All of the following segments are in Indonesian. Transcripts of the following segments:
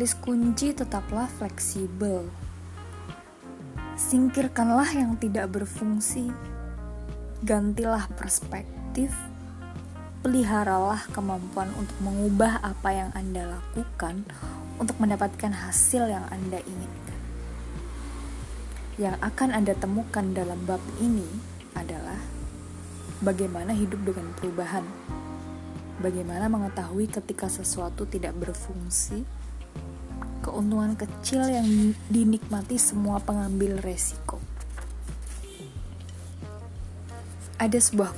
Alis kunci tetaplah fleksibel. Singkirkanlah yang tidak berfungsi. Gantilah perspektif. Peliharalah kemampuan untuk mengubah apa yang Anda lakukan untuk mendapatkan hasil yang Anda inginkan. Yang akan Anda temukan dalam bab ini adalah bagaimana hidup dengan perubahan. Bagaimana mengetahui ketika sesuatu tidak berfungsi keuntungan kecil yang dinikmati semua pengambil resiko. Ada sebuah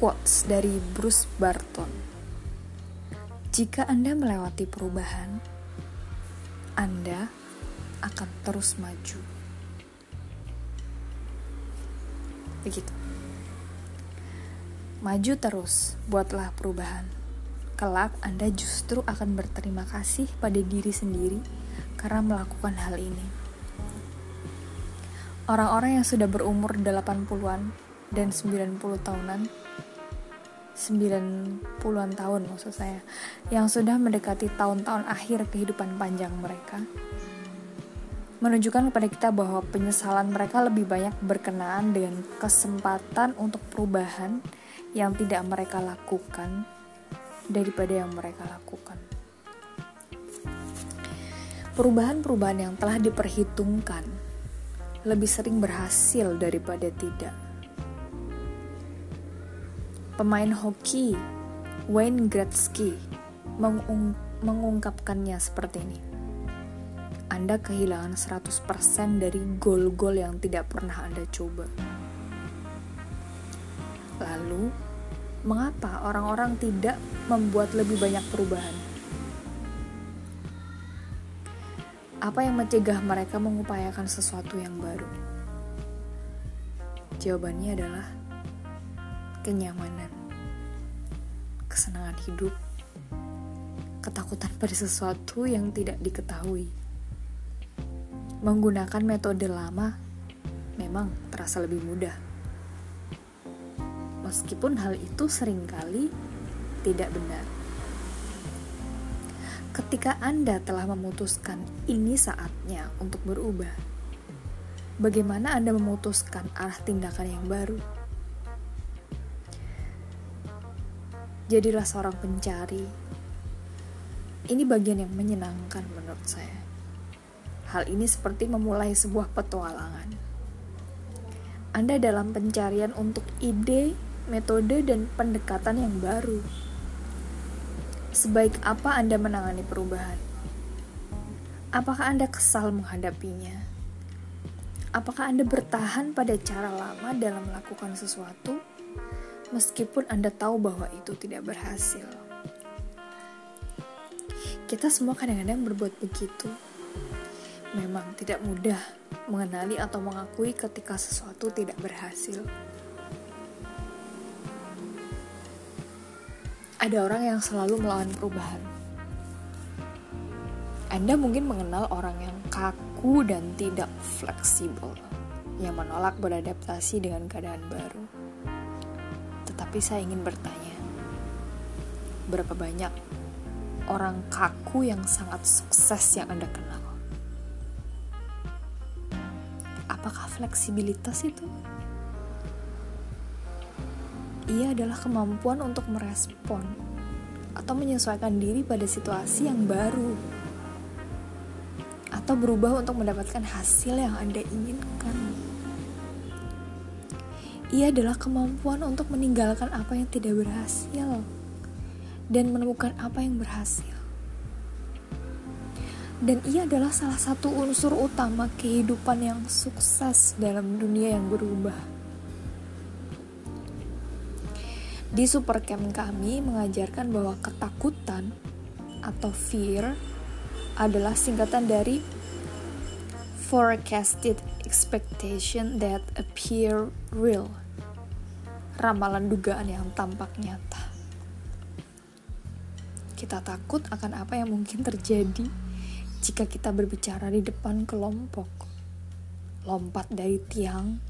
quotes dari Bruce Barton. Jika Anda melewati perubahan, Anda akan terus maju. Begitu. Maju terus, buatlah perubahan. Kelak Anda justru akan berterima kasih pada diri sendiri karena melakukan hal ini. Orang-orang yang sudah berumur 80-an dan 90 tahunan 90-an tahun maksud saya yang sudah mendekati tahun-tahun akhir kehidupan panjang mereka menunjukkan kepada kita bahwa penyesalan mereka lebih banyak berkenaan dengan kesempatan untuk perubahan yang tidak mereka lakukan daripada yang mereka lakukan. Perubahan-perubahan yang telah diperhitungkan lebih sering berhasil daripada tidak. Pemain hoki Wayne Gretzky mengung mengungkapkannya seperti ini. Anda kehilangan 100% dari gol-gol yang tidak pernah Anda coba. Lalu, mengapa orang-orang tidak membuat lebih banyak perubahan? Apa yang mencegah mereka mengupayakan sesuatu yang baru? Jawabannya adalah kenyamanan, kesenangan hidup, ketakutan pada sesuatu yang tidak diketahui. Menggunakan metode lama memang terasa lebih mudah. Meskipun hal itu sering kali tidak benar. Ketika Anda telah memutuskan ini saatnya untuk berubah, bagaimana Anda memutuskan arah tindakan yang baru? Jadilah seorang pencari. Ini bagian yang menyenangkan menurut saya. Hal ini seperti memulai sebuah petualangan. Anda dalam pencarian untuk ide, metode, dan pendekatan yang baru Sebaik apa Anda menangani perubahan? Apakah Anda kesal menghadapinya? Apakah Anda bertahan pada cara lama dalam melakukan sesuatu, meskipun Anda tahu bahwa itu tidak berhasil? Kita semua kadang-kadang berbuat begitu. Memang tidak mudah mengenali atau mengakui ketika sesuatu tidak berhasil. Ada orang yang selalu melawan perubahan. Anda mungkin mengenal orang yang kaku dan tidak fleksibel, yang menolak beradaptasi dengan keadaan baru. Tetapi saya ingin bertanya, berapa banyak orang kaku yang sangat sukses yang Anda kenal? Apakah fleksibilitas itu? Ia adalah kemampuan untuk merespon atau menyesuaikan diri pada situasi yang baru atau berubah untuk mendapatkan hasil yang Anda inginkan. Ia adalah kemampuan untuk meninggalkan apa yang tidak berhasil dan menemukan apa yang berhasil. Dan ia adalah salah satu unsur utama kehidupan yang sukses dalam dunia yang berubah. Di supercamp kami mengajarkan bahwa ketakutan atau fear adalah singkatan dari forecasted expectation that appear real. Ramalan dugaan yang tampak nyata. Kita takut akan apa yang mungkin terjadi jika kita berbicara di depan kelompok. Lompat dari tiang,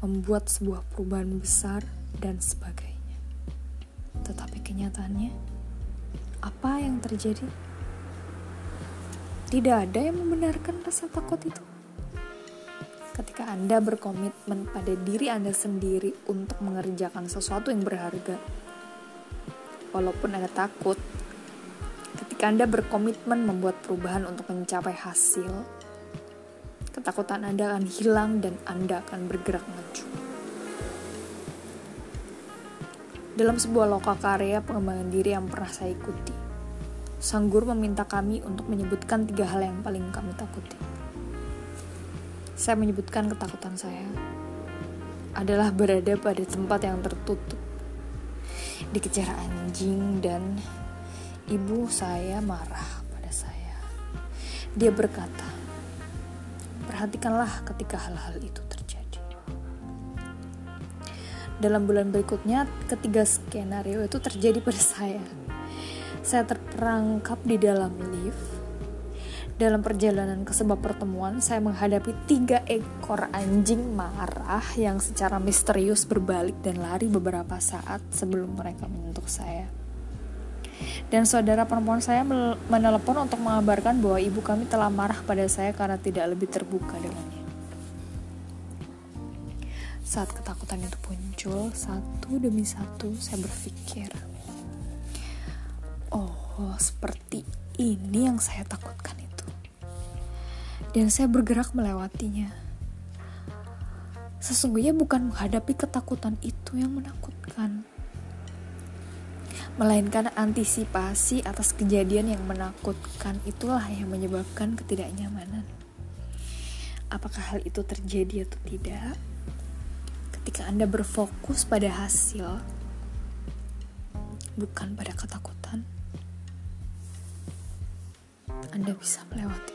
membuat sebuah perubahan besar, dan sebagainya. Kenyataannya, apa yang terjadi? tidak ada yang membenarkan rasa takut itu. Ketika Anda berkomitmen pada diri Anda sendiri untuk mengerjakan sesuatu yang berharga, walaupun Anda takut, ketika Anda berkomitmen membuat perubahan untuk mencapai hasil, ketakutan Anda akan hilang dan Anda akan bergerak maju. Dalam sebuah lokal karya pengembangan diri yang pernah saya ikuti, sang guru meminta kami untuk menyebutkan tiga hal yang paling kami takuti. Saya menyebutkan ketakutan saya adalah berada pada tempat yang tertutup, dikejar anjing dan ibu saya marah pada saya. Dia berkata, perhatikanlah ketika hal-hal itu terjadi. Dalam bulan berikutnya, ketiga skenario itu terjadi pada saya. Saya terperangkap di dalam lift. Dalam perjalanan ke sebuah pertemuan, saya menghadapi tiga ekor anjing marah yang secara misterius berbalik dan lari beberapa saat sebelum mereka menyentuh saya. Dan saudara perempuan saya menelepon untuk mengabarkan bahwa ibu kami telah marah pada saya karena tidak lebih terbuka dengannya. Saat ketakutan itu muncul, satu demi satu saya berpikir, oh seperti ini yang saya takutkan itu. Dan saya bergerak melewatinya. Sesungguhnya bukan menghadapi ketakutan itu yang menakutkan, melainkan antisipasi atas kejadian yang menakutkan itulah yang menyebabkan ketidaknyamanan. Apakah hal itu terjadi atau tidak? Ketika Anda berfokus pada hasil, bukan pada ketakutan, Anda bisa melewati